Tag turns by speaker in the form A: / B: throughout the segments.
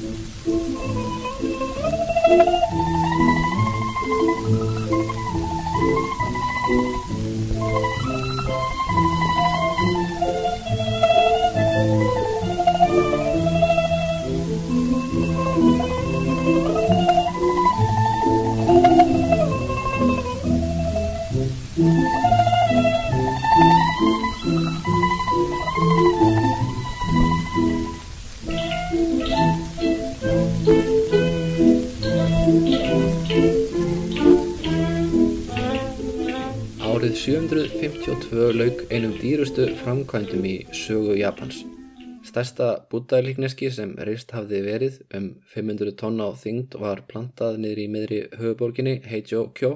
A: Thank you. 752 lauk einum dýrustu framkvæmdum í sögu Japans. Stærsta búddælíkneski sem reist hafði verið um 500 tonna á þyngd var plantað niður í miðri höfuborginni Heijō-kjó.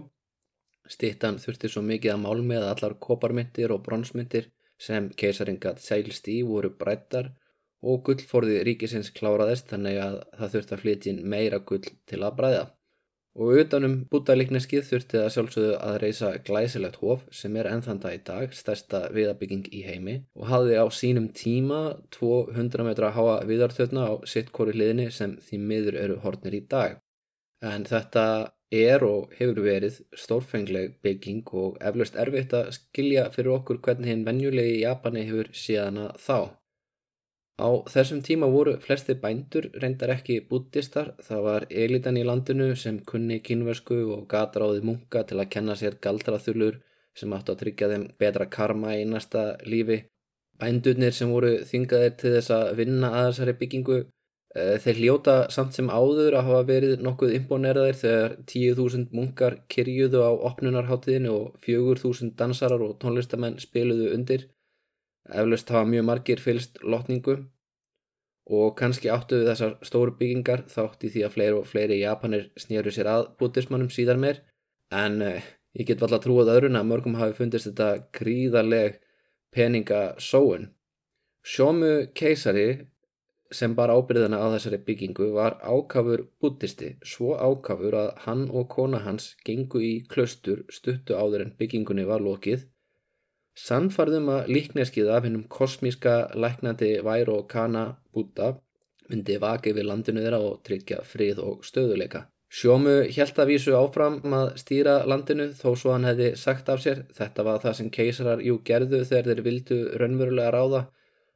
A: Stittan þurfti svo mikið að málmi að allar koparmyndir og bronsmyndir sem keisarin gatt sælst í voru brættar og gullforði ríkisins kláraðist þannig að það þurfti að flytja meira gull til að bræða. Og utanum búddalíkneskið þurfti það sjálfsögðu að reysa glæsilegt hof sem er ennþanda í dag stærsta viðabygging í heimi og hafði á sínum tíma 200 metra háa viðartöðna á sitt kori hliðinni sem því miður eru hortnir í dag. En þetta er og hefur verið stórfengleg bygging og eflaust erfitt að skilja fyrir okkur hvernig hinn venjulegi í Japani hefur síðana þá. Á þessum tíma voru flesti bændur reyndar ekki búttistar, það var elitan í landinu sem kunni kynversku og gatráði munka til að kenna sér galdraþulur sem áttu að tryggja þeim betra karma í næsta lífi. Bændurnir sem voru þyngaðir til þess að vinna að þessari byggingu, eh, þeir hljóta samt sem áður að hafa verið nokkuð imponeraðir þegar 10.000 munkar kyrjuðu á opnunarháttiðinu og 4.000 dansarar og tónlistamenn spiluðu undir. Eflaust hafa mjög margir fylst lotningu og kannski áttu við þessar stóru byggingar þátt í því að fleiri og fleiri japanir snýru sér að bútismannum síðar meir en eh, ég get valla trúið öðrun að mörgum hafi fundist þetta gríðarleg peningasóun. Sjómu keisari sem bar ábyrðina á þessari byggingu var ákafur bútisti, svo ákafur að hann og kona hans gengu í klöstur stuttu áður en byggingunni var lokið Sannfarðum að líkneskið af hennum kosmíska læknandi væru og kana búta myndi vaki við landinu þeirra og tryggja frið og stöðuleika. Sjómu held að vísu áfram að stýra landinu þó svo hann hefði sagt af sér. Þetta var það sem keisarar jú gerðu þegar þeir vildu raunverulega ráða.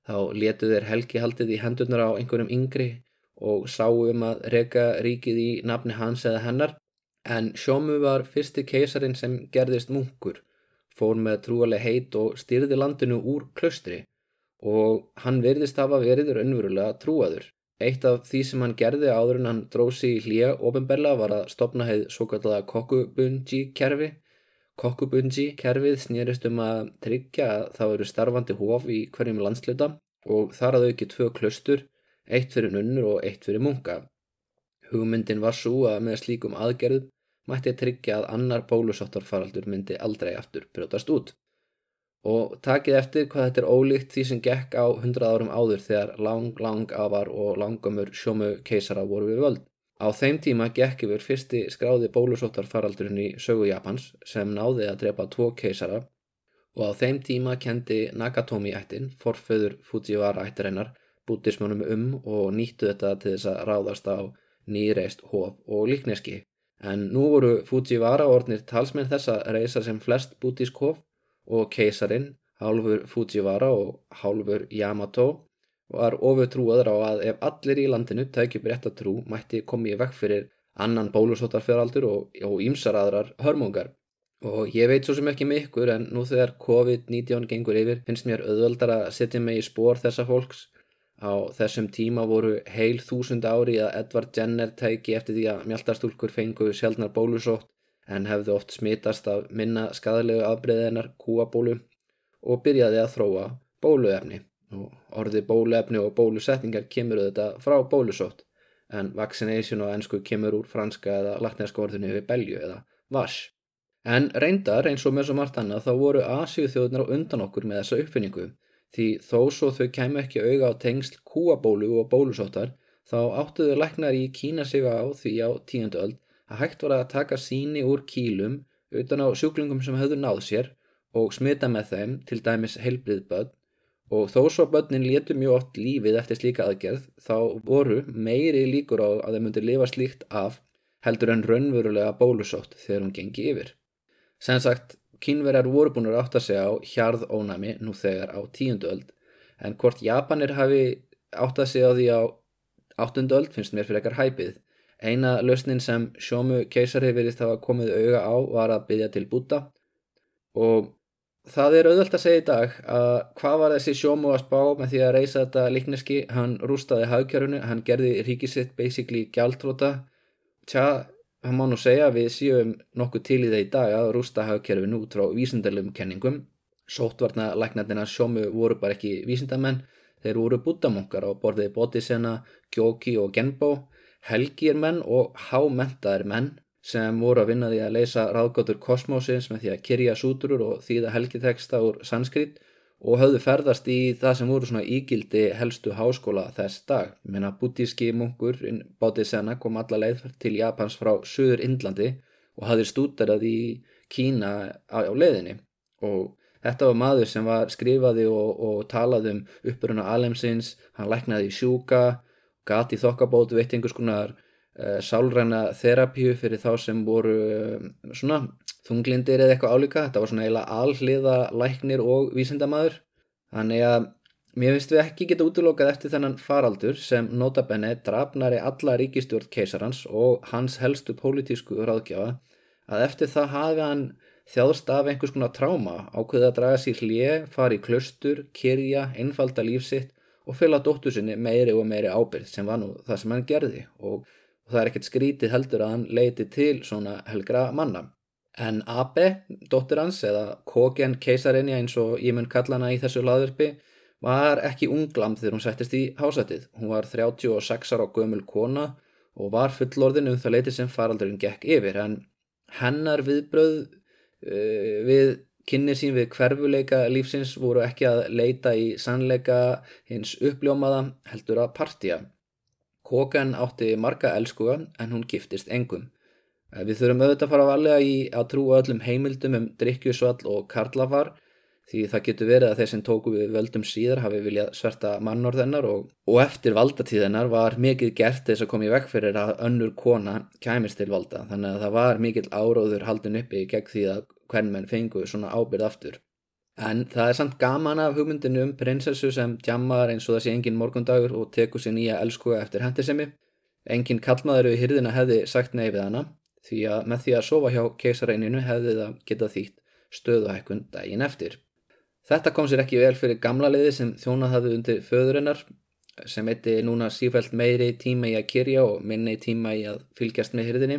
A: Þá letu þeir helgihaldið í hendurnar á einhverjum yngri og sáu um að reyka ríkið í nafni hans eða hennar. En Sjómu var fyrsti keisarin sem gerðist munkur fór með trúaleg heit og styrði landinu úr klöstri og hann verðist hafa verið raunverulega trúaður. Eitt af því sem hann gerði áður en hann drósi í hlýja ofinberla var að stopna heið svo kallega Kokubunji kerfi. Kokubunji kerfið snýrist um að tryggja að það eru starfandi hóf í hverjum landsluta og þar að auki tvö klöstur, eitt fyrir nunnur og eitt fyrir munka. Hugmyndin var svo að með slíkum aðgerðum mætti tryggja að annar bólusóttarfaraldur myndi aldrei aftur brjótast út. Og takið eftir hvað þetta er ólíkt því sem gekk á hundrað árum áður þegar lang, lang afar og langamur sjómu keisara voru við völd. Á þeim tíma gekk yfir fyrsti skráði bólusóttarfaraldurinn í sögu Japans sem náði að drepa tvo keisara og á þeim tíma kendi Nakatomi ættin, forföður Fujiwara ættirinnar, bútismannum um og nýttu þetta til þess að ráðast á nýreist hof og líkneski. En nú voru Fujiwara orðnir talsmenn þess að reysa sem flest bútísk hof og keisarin, hálfur Fujiwara og hálfur Yamato var ofutrúaður á að ef allir í landinu tækjum rétt að trú mætti komið í vekk fyrir annan bólusóttarferaldur og ímsar aðrar hörmungar. Og ég veit svo sem ekki með ykkur en nú þegar COVID-19 gengur yfir finnst mér auðveldar að setja mig í spór þessa fólks Á þessum tíma voru heil þúsund ári að Edvard Jenner tæki eftir því að mjöldarstúlkur fengu sjálfnar bólusótt en hefðu oft smitast af minna skadalegu afbreyðinar kúabólu og byrjaði að þróa bóluefni. Og orði bóluefni og bólusetningar kemur auðvitað frá bólusótt en vaccination á ennsku kemur úr franska eða latneska orðinu við belju eða vash. En reyndar eins og með svo margt annað þá voru Asíu þjóðunar á undan okkur með þessa uppfinningu því þó svo þau kemur ekki auga á tengsl kúabólu og bólusóttar þá áttuðu læknar í Kína sig á því á tíundu öld að hægt var að taka síni úr kílum utan á sjúklingum sem höfðu náð sér og smita með þeim til dæmis heilbriðböld og þó svo börnin létu mjög oft lífið eftir slíka aðgerð þá voru meiri líkur á að þeim myndir lifa slíkt af heldur en raunverulega bólusótt þegar hún gengi yfir. Sen sagt, kínverjar voru búin að átta sig á hjarð ónami nú þegar á tíundu öld en hvort Japanir hafi átta sig á því á áttundu öld finnst mér fyrir ekkar hæpið. Eina lausnin sem sjómu keisari virðist hafa komið auga á var að byggja til búta og Það er auðvöld að segja í dag að hvað var þessi sjómu að spá með því að reysa þetta líkneski, hann rústaði hagkjörunu, hann gerði ríkisitt basically gjaldróta. Tja, hann má nú segja að við séum nokkuð til í það í dag að rústa hagkjörunu út frá vísindarlegum kenningum. Sótvarna læknarnina sjómu voru bara ekki vísindamenn, þeir voru bútamonkar á borðið Bodhisena, Gyoki og Genbo, helgir menn og hámentaðir menn sem voru að vinna því að leysa ráðgóttur kosmósins með því að kyrja súturur og þýða helgiteksta úr sanskrit og höfðu ferðast í það sem voru svona ígildi helstu háskóla þess dag. Menna buddíski munkur bátið sena kom alla leið til Japans frá Suður Indlandi og hafði stútarað í Kína á, á leiðinni og þetta var maður sem var skrifaði og, og talaði um uppruna alemsins, hann læknaði í sjúka, gati þokkabótu, veitt einhvers konar uh, sálræna þerapíu fyrir þá sem voru uh, svona þunglindir eða eitthvað álíka. Þetta var svona eiginlega alhliða læknir og vísindamæður þannig að mér finnst við ekki geta útlokað eftir þennan faraldur sem notabenni drafnari alla ríkistjórn keisarans og hans helstu pólitísku ráðgjafa að eftir það hafi hann þjáðst af einhvers konar tráma ákveðið að draga sér hlið, fari í klustur, kyrja, einfalda lífsitt og fylga dóttu sinni meiri og meiri ábyrð sem var nú það sem hann gerði. Og og það er ekkert skrítið heldur að hann leiti til svona helgra manna. En Abe, dóttir hans, eða Kogen keisarinni eins og ég mun kalla hana í þessu laðurpi, var ekki unglam þegar hún settist í hásætið. Hún var 36 ára á gömul kona og var fullorðin um það leiti sem faraldurinn gekk yfir, en hennar viðbröð uh, við kynni sín við hverfuleika lífsins voru ekki að leita í sannleika hins uppljómaða heldur að partja. Kókan átti marga elskuga en hún giftist engum. Eh, við þurfum auðvitað að fara valega í að trúa öllum heimildum um drikkjusvall og karlafar því það getur verið að þeir sem tóku við völdum síðar hafi viljað sverta mannorðennar og, og eftir valdatíðennar var mikið gert þess að koma í vekk fyrir að önnur kona kæmist til valda þannig að það var mikill áróður haldin uppi gegn því að hvern menn fengu svona ábyrð aftur. En það er samt gaman af hugmyndinu um prinsessu sem djammar eins og það sé engin morgundagur og tekur sér nýja elskuga eftir hendisemi. Engin kallmaður við hyrðina hefði sagt nei við hana því að með því að sofa hjá keisareininu hefði það getað þýtt stöðuhækkun daginn eftir. Þetta kom sér ekki vel fyrir gamla liði sem þjónað hafði undir föðurinnar sem eitti núna sífælt meiri tíma í að kyrja og minni tíma í að fylgjast með hyrðinni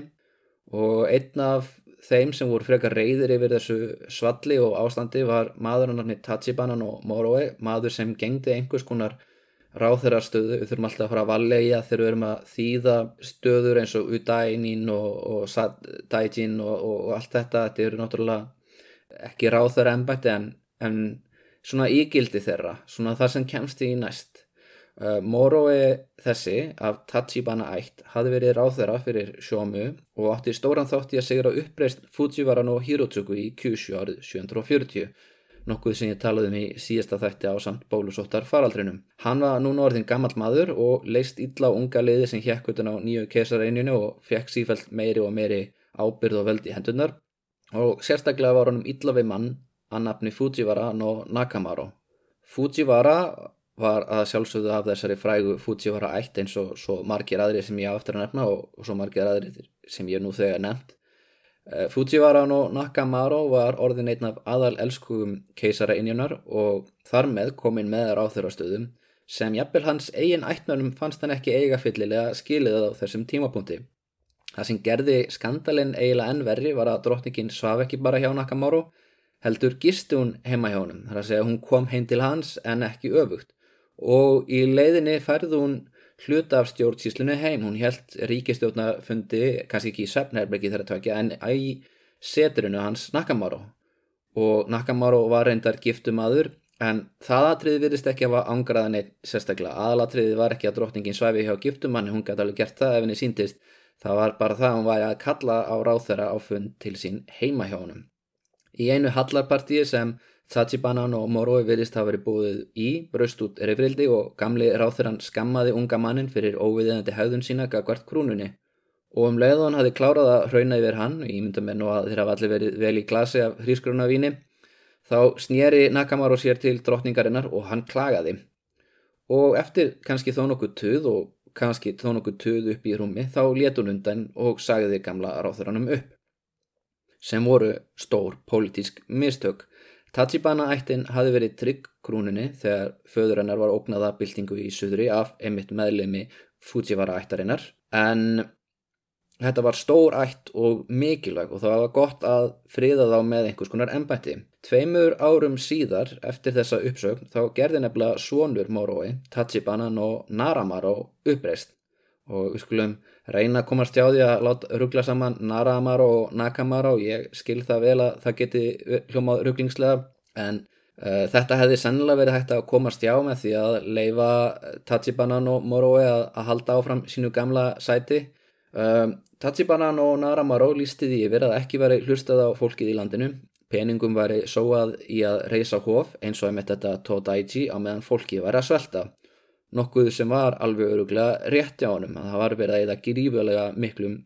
A: og einn af þeim sem voru frekar reyðir yfir þessu svalli og ástandi var maður hann Tachibanan og Moroe, maður sem gengdi einhvers konar ráþeirarstöðu, við þurfum alltaf að fara að valega þegar við erum að þýða stöður eins og Udainin og, og Daijin og, og, og allt þetta, þetta eru náttúrulega ekki ráþeira ennbætti en, en svona ígildi þeirra, svona það sem kemst í næst. Uh, Moroe þessi af Tachibana ætt hafði verið ráðherra fyrir Sjómu og átti stóran þátti að segra uppreist Fujiwara no Hirotsugu í Kyushu árið 740 nokkuð sem ég talaði um í síðasta þætti á samt bólusóttar faraldrinum. Hann var núna orðin gammal maður og leist illa á unga liði sem hjekk utan á nýju kesareininu og fekk sífælt meiri og meiri ábyrð og veld í hendunar og sérstaklega var hann um illa við mann að nafni Fujiwara no Nakamaro. Fujiwara var að sjálfsögðu af þessari frægu Fujiwara ætt eins og svo margir aðri sem ég á eftir að nefna og, svo margir aðri sem ég nú þegar nefnt. Uh, Fujiwara no Nakamaro var orðin einn af aðal elskugum keisara innjunar og þar með kominn með ráþurastöðum sem jafnvel hans eigin ættmörnum fannst hann ekki eiga fyllilega skilið á þessum tímapunkti. Það sem gerði skandalinn eiginlega ennverri var að drottningin svaf ekki bara hjá Nakamaro heldur gisti hún heima hjá honum þar að segja hún kom heim til hans en ekki öfugt og í leiðinni færði hún hluta af stjórnsíslunu heim, hún held ríkistjórnafundi, kannski ekki í Svefnherbergi þeirra tvekja, en í seturinu hans Nakamaro og Nakamaro var reyndar giftumadur en það atriði virðist ekki að hafa ángraðan eitt sérstaklega, aðalatriði var ekki að drottningin svæfi hjá giftumanni, hún gæti alveg gert það ef henni síntist, það var bara það hún væri að kalla á ráþæra á fund til sín heima hjá honum. Í einu hallarpartíi sem Tsachibanan og Moroi virðist hafa verið búið í, braust út reyfrildi og gamli ráþurann skammaði unga mannin fyrir óviðiðandi haugðun sína gagvart krúnunni. Og um leiðan hafi klárað að hrauna yfir hann, ég mynda mér nú að þeir hafa allir verið vel í glasi af hrísgrunavíni, þá snýri Nakamaro sér til drottningarinnar og hann klagaði. Og eftir kannski þó nokkuð tuð og kannski þó nokkuð tuð upp í rúmi, þá létun undan og sagði gamla ráþurannum upp. Sem voru stór pólitísk mistök. Tachibana ættin hafi verið trygg krúninni þegar föður hennar var ógnaða byltingu í suðri af einmitt meðlemi Fujiwara ættarinnar en þetta var stór ætt og mikilvæg og það var gott að friða þá með einhvers konar ennbætti. Tveimur árum síðar eftir þessa uppsögn þá gerði nefnilega svonur Moroi, Tachibanan og Naramaro uppreist og við skulum reyna að komast hjá því að ruggla saman Naramaro og Nakamaro ég skil það vel að það geti hljómað rugglingslega en uh, þetta hefði sennilega verið hægt að komast hjá með því að leifa Tachibanan og Moroi að, að halda áfram sínu gamla sæti. Um, Tachibanan og Naramaro lísti því yfir að ekki veri hlustað á fólkið í landinu. Peningum væri sóað í að reysa hóf eins og með þetta Todaichi á meðan fólki væri að svelta nokkuð sem var alveg öruglega rétt á honum. Það var verið að eða gríðarlega miklum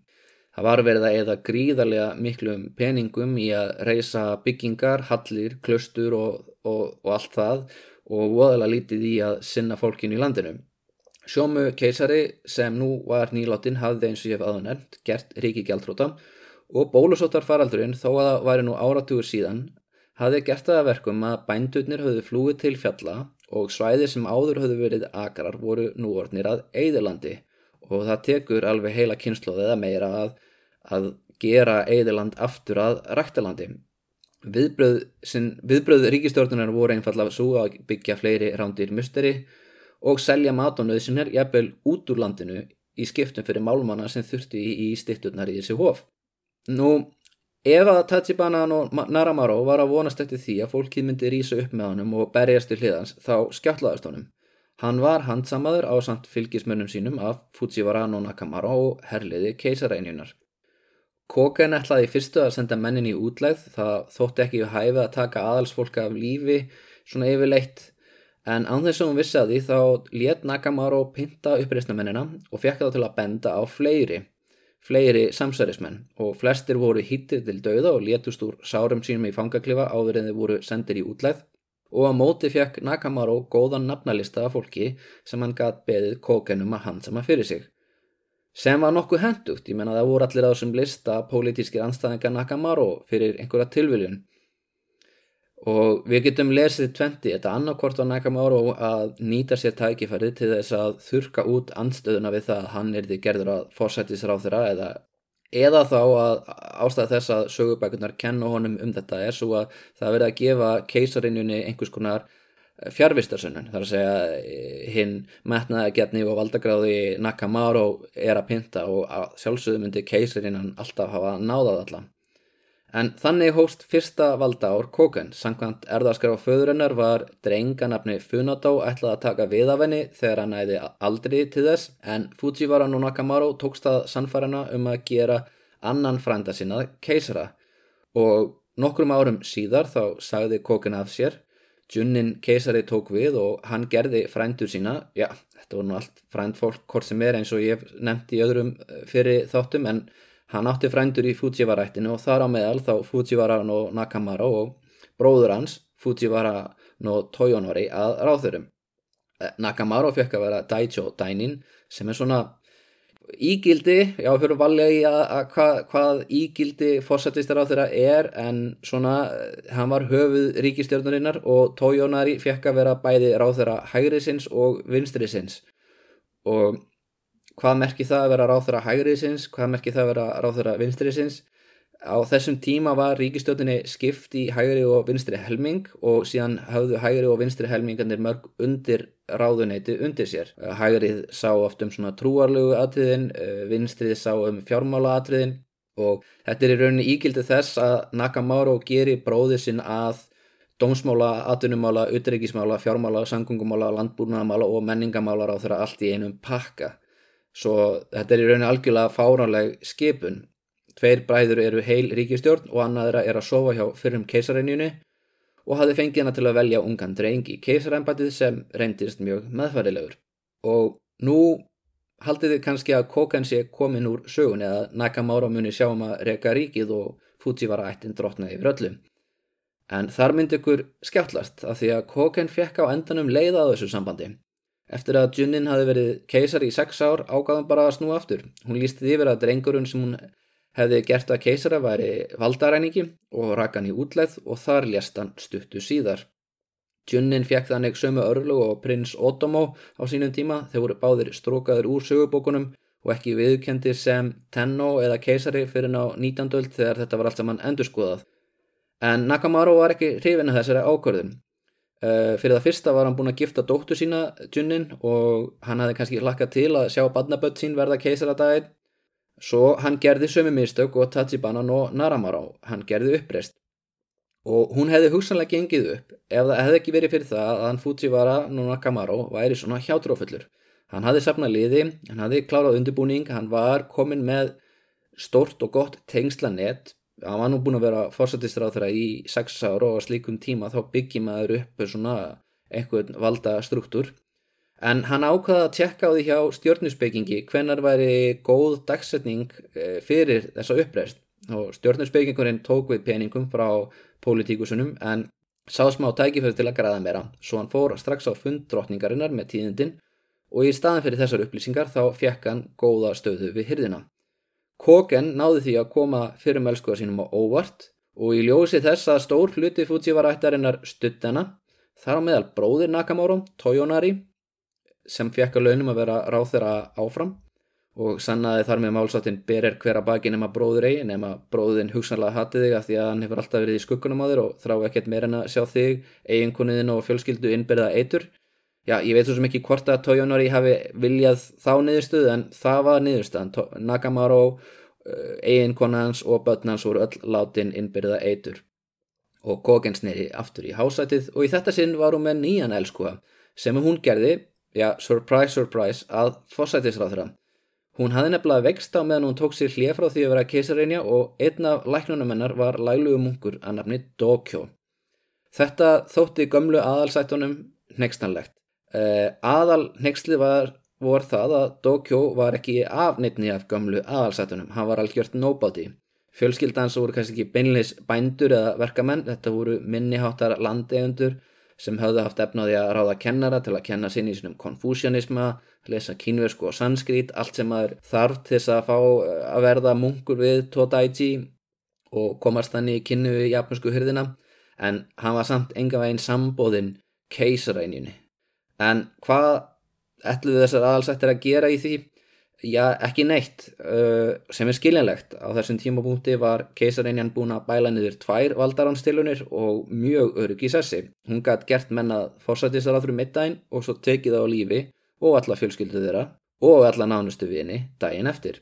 A: það var verið að eða gríðarlega miklum peningum í að reysa byggingar, hallir, klöstur og, og, og allt það og voðalega lítið í að sinna fólkinu í landinu. Sjómu keisari sem nú var nýláttinn hafði eins og ég hef aðunert gert ríki gjaldróta og bólusóttar faraldurinn þó að það væri nú áratugur síðan hafði gert það að verkum að bændurnir höfðu flúið til fjalla og svæðir sem áður höfðu verið akrar voru núornir að Eidilandi og það tekur alveg heila kynnslóð eða meira að, að gera Eidiland aftur að rættalandi. Viðbröð, viðbröð ríkistjórnunar voru einfallega svo að byggja fleiri rándir musteri og selja matónauðsinnar jafnvel út úr landinu í skiptum fyrir málmanna sem þurfti í stitturnar í þessi hof. Nú, Ef að Tachibanan og Naramaro var að vonast eftir því að fólkið myndi rýsa upp með honum og berjast til hliðans þá skjáttlaðast honum. Hann var handsamaður á samt fylgismönnum sínum af Fujiwara no Nakamaro og herliði keisarænjunar. Koken ætlaði fyrstu að senda mennin í útlæð, það þótti ekki við hæfið að taka aðalsfólka af lífi svona yfirleitt en án þess að hún vissi að því þá let Nakamaro pinta uppreysnamennina og fekk þá til að benda á fleiri fleiri samsærismenn og flestir voru hittið til dauða og létust úr sárum sínum í fangaklifa áður en þeir voru sendir í útlæð og á móti fekk Nakamaro góðan nafnalista af fólki sem hann gæt beðið kókenum að handsama fyrir sig. Sem var nokkuð hendugt, ég menna það voru allir á þessum lista pólitískir anstæðingar Nakamaro fyrir einhverja tilviljun og við getum lesið tventi þetta. Annarkort á Nakamaro að nýta sér tækifærið til þess að þurka út anstöðuna við það að hann er því gerður að fórsættisráð þeirra eða, eða þá að ástæða þess að sögubækunar kennu honum um þetta er svo að það verði að gefa keisarinnjunni einhvers konar fjárvistarsönnun þar að segja eh, hinn metnaði getni og valdagráði Nakamaro er að pinta og sjálfsögðu myndi keisarinnan alltaf hafa náðað allar En þannig hóst fyrsta valda ár Kóken. Sankvæmt erðaskar á föðurinnar var drenganafni Funadó ætlað að taka við af henni þegar hann æði aldrei til þess en Fujiwara no Nakamaro tókst að sannfærana um að gera annan frænda sinnað keisara. Og nokkrum árum síðar þá sagði Kóken af sér. Junnin keisari tók við og hann gerði frændur sína. Já, þetta voru nú allt frændfólk hvort sem er eins og ég nefndi í öðrum eh, fyrir þáttum en Hann átti frændur í Fujiwara-ættinu og þar á meðal þá Fujiwara no Nakamaro og bróður hans Fujiwara no Toyonori að ráðurum. Eh, Nakamaro fekk að vera Daicho Dainin sem er svona ígildi, já fyrir valja í að, að hvað, hvað ígildi fórsættistar á þeirra er en svona eh, hann var höfuð ríkistjórnarinnar og Toyonari fekk að vera bæði ráð þeirra hægri sinns og vinstri sinns og hvað merkir það að vera ráþara hægriðsins, hvað merkir það að vera ráþara vinstriðsins. Á þessum tíma var ríkistjótinni skipt í hægri og vinstri helming og síðan hafðu hægri og vinstri helminganir mörg undir ráðuneyti undir sér. Hægrið sá oft um svona trúarlegu atriðin, eh, vinstrið sá um fjármála atriðin og þetta er í rauninni ígildið þess að Nakamaro gerir bróðið sinn að dómsmála, atvinnumála, utryggismála, fjármála, sangungumála, landbúrnamála og menningamálar á þeirra allt í einum pakka. Svo þetta er í rauninni algjörlega fáránleg skipun. Tveir bræður eru heil ríkistjórn og annaðra er að sofa hjá fyrrum keisareinjunni og hafði fengið hana til að velja ungan dreng í keisarembætið sem reyndist mjög meðfærilegur. Og nú haldið þið kannski að Koken sé komin úr sögun eða Nakamura muni sjá um að reyka ríkið og Fujiwara ættin drotna yfir öllum. En þar myndi ykkur skjáttlast að því að Koken fekk á endanum leiða á þessu sambandi. Eftir að Junin hafi verið keisar í sex ár ágáðan bara að snúa aftur. Hún lísti yfir að drengurinn sem hún hefði gert að keisara væri valdaræningi og rakan í útleið og þar lést hann stuttu síðar. Junin fekk þannig sömu örlu og prins Otomo á sínum tíma voru báðir strókaður úr sögubókunum og ekki viðkendir sem Tenno eða keisari fyrir ná 19. öld þegar þetta var allt saman endurskoðað. En Nakamaro var ekki hrifin að þessari ákvörðun. Uh, fyrir það fyrsta var hann búin að gifta dóttu sína Junin og hann hafði kannski hlakkað til að sjá badnabött sín verða keisaradaginn. Svo hann gerði sömu mistök og Tachibana no Naramaro, hann gerði uppreist. Og hún hefði hugsanlega gengið upp ef það hefði ekki verið fyrir það að hann Fujiwara no Nakamaro væri svona hjátrófullur. Hann hafði sapnað liði, hann hafði klárað undirbúning, hann var komin með stort og gott tengslanett hann var nú búin að vera fórsættistráð þeirra í 6 ára og slíkum tíma þá byggjum maður upp svona einhvern valda struktúr en hann ákvaða að tjekka á því hjá stjórnusbyggingi hvenar væri góð dagsetning eh, fyrir þessa uppreist og stjórnusbyggingurinn tók við peningum frá pólitíkusunum en sá smá tækiföru til að græða meira. Svo hann fór strax á funddrottningarinnar með tíðindin og í staðan fyrir þessar upplýsingar þá fekk hann góða stöðu við hyrðina Koken náði því að koma fyrir melskuða sínum á óvart og í ljósi þess að stór hluti Fujiwara-ættarinnar stuttena þar á meðal bróðir Nakamoro, Toyonari, sem fekk að launum að vera ráð þeirra áfram og sannaði þar með málsáttin berir hverja baki nema bróður eigi nema bróðin hugsanlega hatið þig af því að hann hefur alltaf verið í skuggunum á þér og þrá ekkert meir en að sjá þig, eiginkoniðin og fjölskyldu innbyrða eitur Já, ég veit svo sem ekki hvort að Toyonori hafi viljað þá niðurstöðu en það var niðurstöðan. Nakamaro, uh, eiginkonans og börnans voru öll látin innbyrða eitur. Og Kogen sneri aftur í hásætið og í þetta sinn var hún með nýjan elskuða sem hún gerði, já, surprise, surprise, að fósætisráð þeirra. Hún hafði nefnilega vext á meðan hún tók sér hlið frá því að vera keisareinja og einn af læknunum hennar var læglugu munkur að nafni Dokyo. Þetta þótti gömlu aðalsættunum nextanlegt. Uh, aðal nexli var vor það að Dokyo var ekki af neittni af gamlu aðalsætunum, hann var algjört nobody. Fjölskyldans voru kannski ekki beinleis bændur eða verkamenn, þetta voru minniháttar landegundur sem höfðu haft efnaði að ráða kennara til að kenna sinni í svonum konfúsjanisma, lesa kínversku og sanskrít, allt sem maður þarf til þess að fá eh, að verða munkur við Todaichi og komast þannig í kynnu í japansku hyrðina, en hann var samt enga veginn sambóðinn keisarænjunni En hvað ætluðu þessar aðalsættir að gera í því? Já, ekki neitt, uh, sem er skiljanlegt. Á þessum tímapunkti var keisareinjan búin að bæla niður tvær valdaránstilunir og mjög örug í sessi. Hún gætt gert mennað fórsættisar á þrjum middaginn og svo tekið á lífi og alla fjölskyldu þeirra og alla nánustu vini daginn eftir.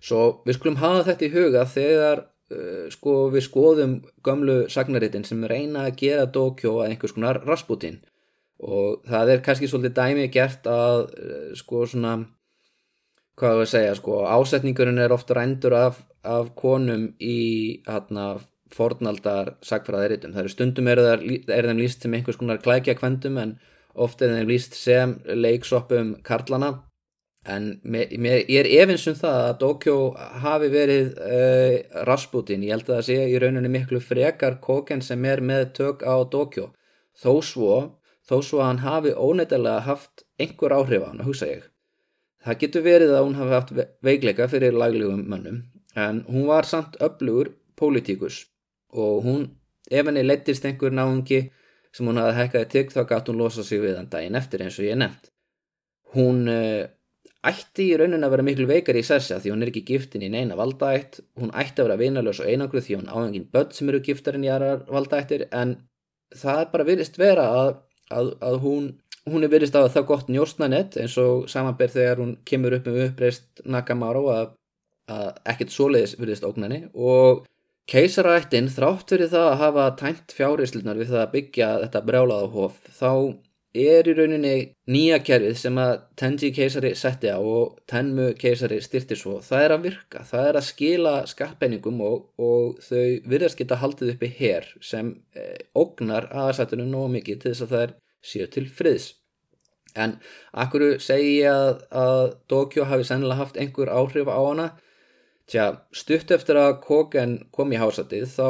A: Svo við skulum hafa þetta í huga þegar uh, sko, við skoðum gömlu sagnarittin sem reyna að gera Dokyo að einhvers konar Rasputin og það er kannski svolítið dæmið gert að eh, sko svona hvað er að segja sko ásetningurinn er ofta rændur af, af konum í hérna fornaldar sagfræðiritum, það eru stundum er, það, er þeim líst sem einhvers konar klækja kvendum en ofta er þeim líst sem leiksoppum karlana. En með, með, ég er efinsum það að Dokyo hafi verið uh, Rasputin, ég held að það sé í rauninni miklu frekar kóken sem er með tök á Dokyo þó svo þó svo að hann hafi óneitalega haft einhver áhrif á hann, hugsa ég. Það getur verið að hún hafi haft veikleika fyrir laglegum mönnum, en hún var samt öflugur pólitíkus og hún, ef henni leittist einhver náðungi sem hún hafi hekkaði tygg þá gæti hún losa sig við hann daginn eftir eins og ég nefnt. Hún uh, ætti í raunin að vera miklu veikar í sessa því hún er ekki giftin í neina valdætt, hún ætti að vera vinalös og einangruð því hún áhengin börn sem eru giftarinn í aðrar valdættir en það er bara virðist vera að að, að hún, hún er verið stáð það gott njóstnanett eins og samanberð þegar hún kemur upp um uppreist Nakamaro að, að ekkert svoleiðis verðist ógnani og keisarættin þrátt fyrir það að hafa tæmt fjáriðslunar við það að byggja þetta brjálaða hóf þá er í rauninni nýja kerfið sem að Tenji keisari setti á og Tenmu keisari styrti svo. Það er að virka, það er að skila skattbeiningum og, og þau virðast geta haldið uppi hér sem eh, ógnar aðsættunum nóg mikið til þess að það er séu til friðs. En akkur segi ég að, að Dokyo hafi sennilega haft einhver áhrif á hana Tja, stutt eftir að Koken kom í hásatið þá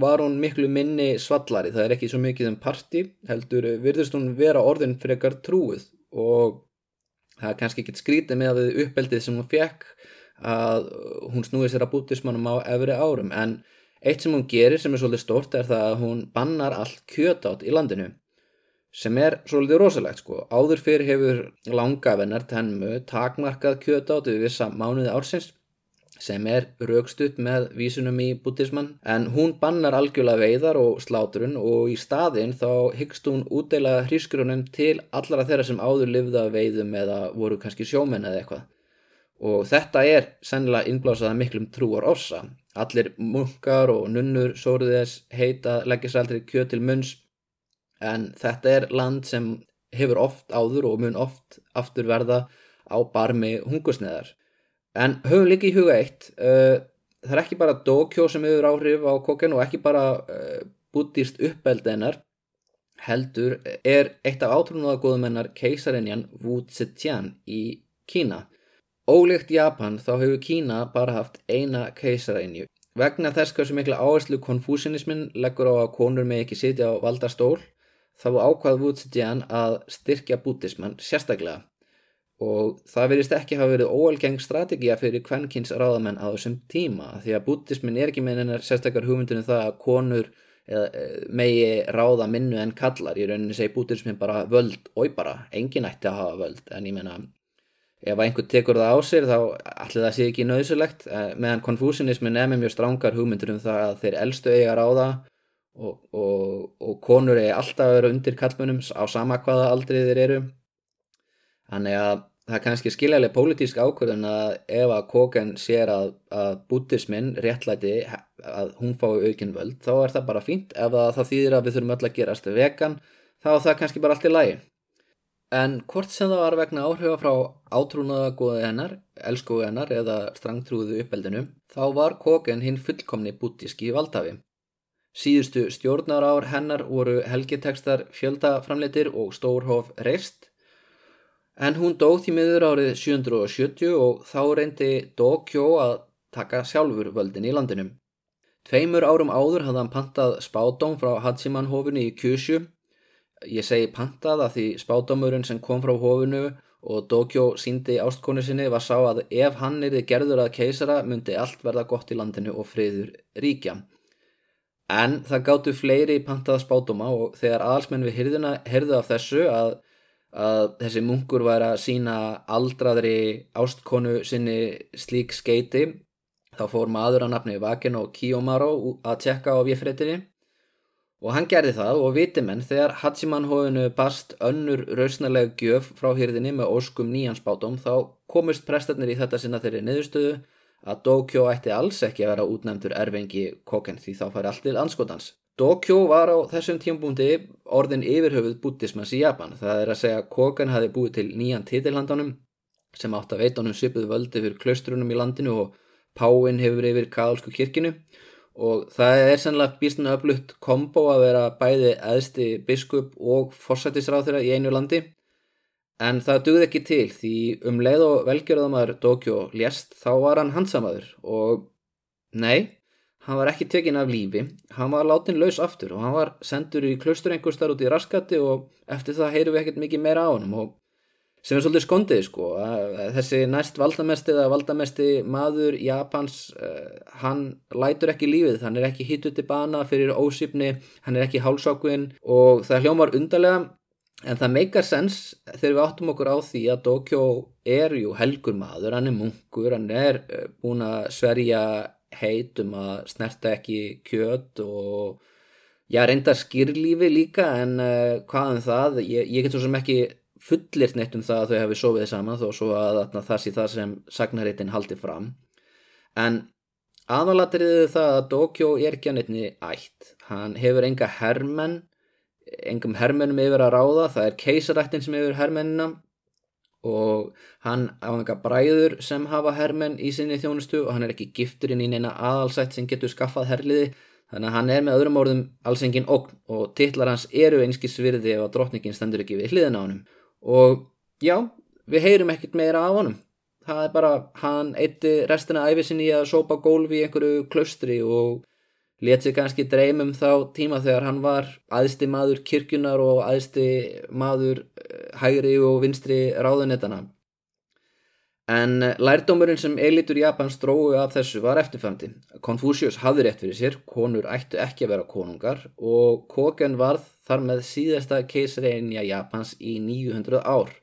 A: var hún miklu minni svallari, það er ekki svo mikið um parti, heldur virðist hún vera orðin frekar trúið og það er kannski ekki skrítið með uppeldið sem hún fekk að hún snúið sér að bútismannum á efri árum. En eitt sem hún gerir sem er svolítið stort er það að hún bannar allt kjötátt í landinu sem er svolítið rosalegt sko. Áður fyrir hefur langavennar tenmu takmarkað kjötátt við vissa mánuði ársins sem er raukstutt með vísunum í buddhisman en hún bannar algjörlega veiðar og sláturun og í staðinn þá hyggst hún útdeila hrísgrunum til allara þeirra sem áður livða veiðum eða voru kannski sjómenn eða eitthvað. Og þetta er sennilega innblásaða miklum trúar orsa allir munkar og nunnur sóruð þess heita leggja sér aldrei kjöt til munns. En þetta er land sem hefur oft áður og mun oft aftur verða á barmi hungusneðar En höfum líka í huga eitt, uh, það er ekki bara Dokyo sem hefur áhrif á kokken og ekki bara uh, buddhist uppeldennar, heldur er eitt af átrúnaðagóðum hennar keisarinjan Wu Zetian í Kína. Ólíkt Japan þá hefur Kína bara haft eina keisarinju. Vegna þess hversu mikla áherslu konfúsinismin leggur á að konur með ekki sitja á valdastól, þá ákvað Wu Zetian að styrkja buddhisman sérstaklega og það verðist ekki hafa verið óalgeng strategía fyrir kvennkins ráðamenn á þessum tíma því að bútismin er ekki með hennar sérstakar hugmyndunum það að konur eða, e, megi ráða minnu en kallar í rauninni segi bútismin bara völd. Og bara, engin ætti að hafa völd. En ég menna ef einhver tekur það á sér þá allir það sé ekki nöðsulegt e, meðan konfúsinismin er með mjög strángar hugmyndur um það að þeir elstu eiga ráða og, og, og konur eigi alltaf að vera undir kallmunum á sama hvaða aldrei þeir eru. Þannig að það er kannski skiljaðileg pólitísk ákvörðun að ef að Kogan sér að, að bútismin réttlæti að hún fái aukinn völd þá er það bara fínt ef það þýðir að við þurfum öll að gerast vegan þá er það kannski bara allt í lagi. En hvort sem það var vegna áhrifa frá átrúnaðagóði hennar, elskuðu hennar eða strangtrúðu uppeldinu þá var Kogan hinn fullkomni bútíski valdafi. Síðustu stjórnar ár hennar voru helgitekstar fjöldaframleitir og stórhof reist En hún dóð því miður árið 770 og þá reyndi Dokyo að taka sjálfur völdin í landinu. Tveimur árum áður hafði hann pantað spádóm frá Hachiman hofinu í Kyushu. Ég segi pantað að því spádómurinn sem kom frá hofinu og Dokyo síndi ástkonu sinni var sá að ef hann erði gerður að keisara myndi allt verða gott í landinu og friður ríkja. En það gáttu fleiri pantaða spádóma og þegar aðalsmenn við hyrðina hyrðu af þessu að að þessi munkur var að sína aldraðri ástkonu sinni slík skeiti þá fór maður að nafni Vakeno Kiyomaro að tjekka á viðfréttinni og hann gerði það og viti menn þegar Hachiman hóðinu bast önnur rausnarlega gjöf frá hýrðinni með óskum nýjansbátum þá komist prestarnir í þetta sinna þeirri niðurstöðu að Dokyo ætti alls ekki að vera útnæmtur erfengi koken því þá fari allt til anskotans Dokyo var á þessum tímbúndi orðin yfirhöfuð bútismans í Japan. Það er að segja að Kogan hafi búið til nýjan titilhandanum sem átt að veita honum svipuð völdi fyrir klaustrunum í landinu og Páinn hefur yfir kaðalsku kirkinu og það er sannlega býstuna öflutt kombo að vera bæði eðsti biskup og forsættisráð þeirra í einu landi en það dugði ekki til því um leið og velgjörðamæður Dokyo lést þá var hann hansamaður og nei Hann var ekki tekinn af lífi, hann var látin laus aftur og hann var sendur í klaustur einhver starf út í raskatti og eftir það heyrum við ekkert mikið meira á hann og sem er svolítið skondið sko, þessi næst valdamesti eða valdamesti maður Japans, uh, hann lætur ekki lífið, hann er ekki út í bana fyrir ósýpni, hann er ekki hálsákvinn og það hljómar undarlega. En það meikar sens þegar við áttum okkur á því að Dokyo er jú helgur maður, hann er munkur, hann er uh, búin að sverja heit um að snerta ekki kjöt og já, reyndar skýrlífi líka en uh, hvað um það, ég, ég get svo sem ekki fullirt neitt um það að þau hefði sofið saman þó svo að, að það sé það sem sagnarreitin haldi fram. En aðalatriðið það að Dokyo er ekki að neittni ætt. Hann hefur enga hermenn engum hermennum yfir að ráða, það er keisarættin sem yfir hermennina og hann á einhverja bræður sem hafa hermenn í sinni þjónustu og hann er ekki gifturinn í neina aðalsætt sem getur skaffað herliði. Þannig að hann er með öðrum orðum alls engin okn og titlar hans eru einski svirði ef að drottningin stendur ekki við hliðin á honum. Og já, við heyrum ekkert meira af honum. Það er bara, hann eitti restina æfisin í að sópa gólfi í einhverju klaustri og let sig kannski dreymum þá tíma þegar hann var aðsti maður kirkjunar og aðsti maður eh, hægri og vinstri ráðunettana. En eh, lærdómurinn sem elitur Japans dróðu af þessu var eftirfæmdi. Konfúsius hafði rétt fyrir sér, konur ættu ekki að vera konungar og Koken varð þar með síðasta keisreinja Japans í 900 ár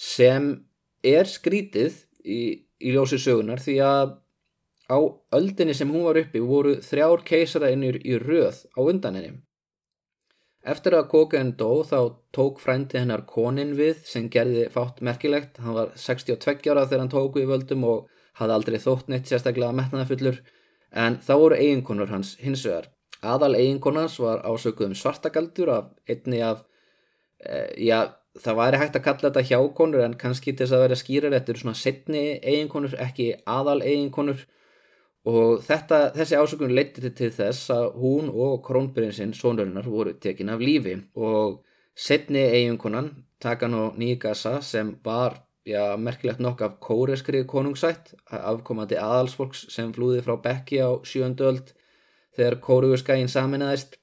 A: sem er skrítið í, í ljósi sögunar því að Á öldinni sem hún var uppi voru þrjár keisarainnir í röð á undan henni. Eftir að Koken dó þá tók frændi hennar konin við sem gerði fátt merkilegt. Hann var 62 ára þegar hann tók við völdum og hafði aldrei þótt neitt sérstaklega metnaðafullur en þá voru eiginkonur hans hins vegar. Aðal eiginkonans var ásökuð um svartagaldur af einni af, e, já það væri hægt að kalla þetta hjákonur en kannski til þess að vera skýrar eftir svona setni eiginkonur ekki aðal eiginkonur og þetta, þessi ásökun leytið til þess að hún og krónbyrjinsinn, sónurinnar, voru tekin af lífi. Og setni eiginkonan, Takano Nigasa, sem var, já, merkilegt nokk af kóreskri konungsætt, afkomandi aðalsfolks sem flúði frá Bekki á sjöndöld þegar kóruguskægin saminæðist,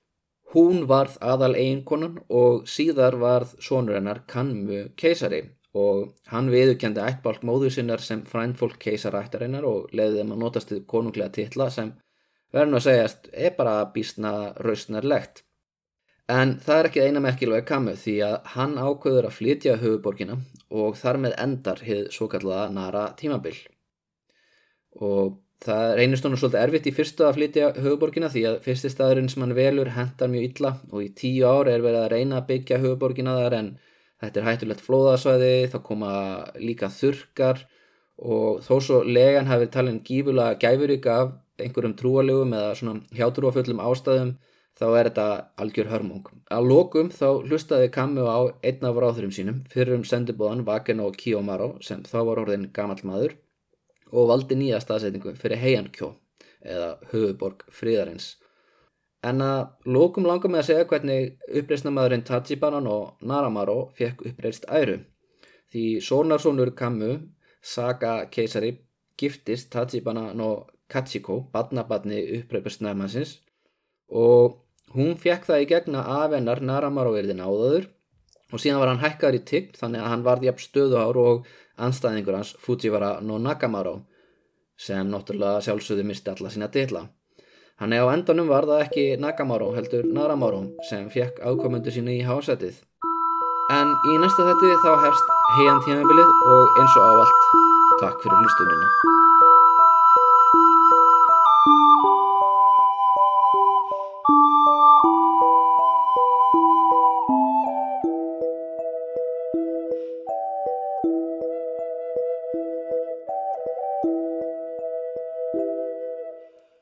A: hún varð aðal eiginkonan og síðar varð sónurinnar Kanmu keisari og hann viðurkendi ættbálk móður sinnar sem frændfólk keisarættarinnar og leiði þeim að notast til konunglega titla sem verður að segjast er bara bísna rausnarlegt. En það er ekki eina merkilvæg kamu því að hann ákveður að flytja höfuborgina og þar með endar hið svo kallaða Nara tímabill. Og það reynist honum svolítið erfitt í fyrstu að flytja höfuborgina því að fyrsti staðurinn sem hann velur hendar mjög illa og í tíu ár er verið að reyna að byggja höfuborgina þar en Þetta er hættulegt flóðasvæði, þá koma líka þurkar og þó svo legan hafi talin gífulega gæfurík af einhverjum trúalegum eða svona hjátrúafullum ástæðum þá er þetta algjör hörmung. Að lokum þá hlustaði Kammu á einn af ráðurum sínum fyrir um sendibóðan Vakeno Kiyomaro sem þá var orðin gammal maður og valdi nýja staðsetningu fyrir Heiankjó eða höfuborg fríðarins. En að lókum langar með að segja hvernig uppreysnamaðurinn Tajibanan og Naramaro fekk uppreist æru. Því sónarsónur Kammu, Saga keisari, giftist Tajibanan og Kachiko, badnabadni uppreysnamaðsins og hún fekk það í gegna afennar Naramaro verðin áðaður og síðan var hann hækkar í tigg þannig að hann varði jafn stöðuhár og anstæðingur hans Fujiwara no Nakamaro sem náttúrulega sjálfsögðu misti alla sína dilla. Hann er á endanum var það ekki Nagamaro heldur Naramaro sem fekk ákomundu sínu í hásætið. En í næsta þetti þá hefst heian tímabilið og eins og ávalt takk fyrir hlustunina.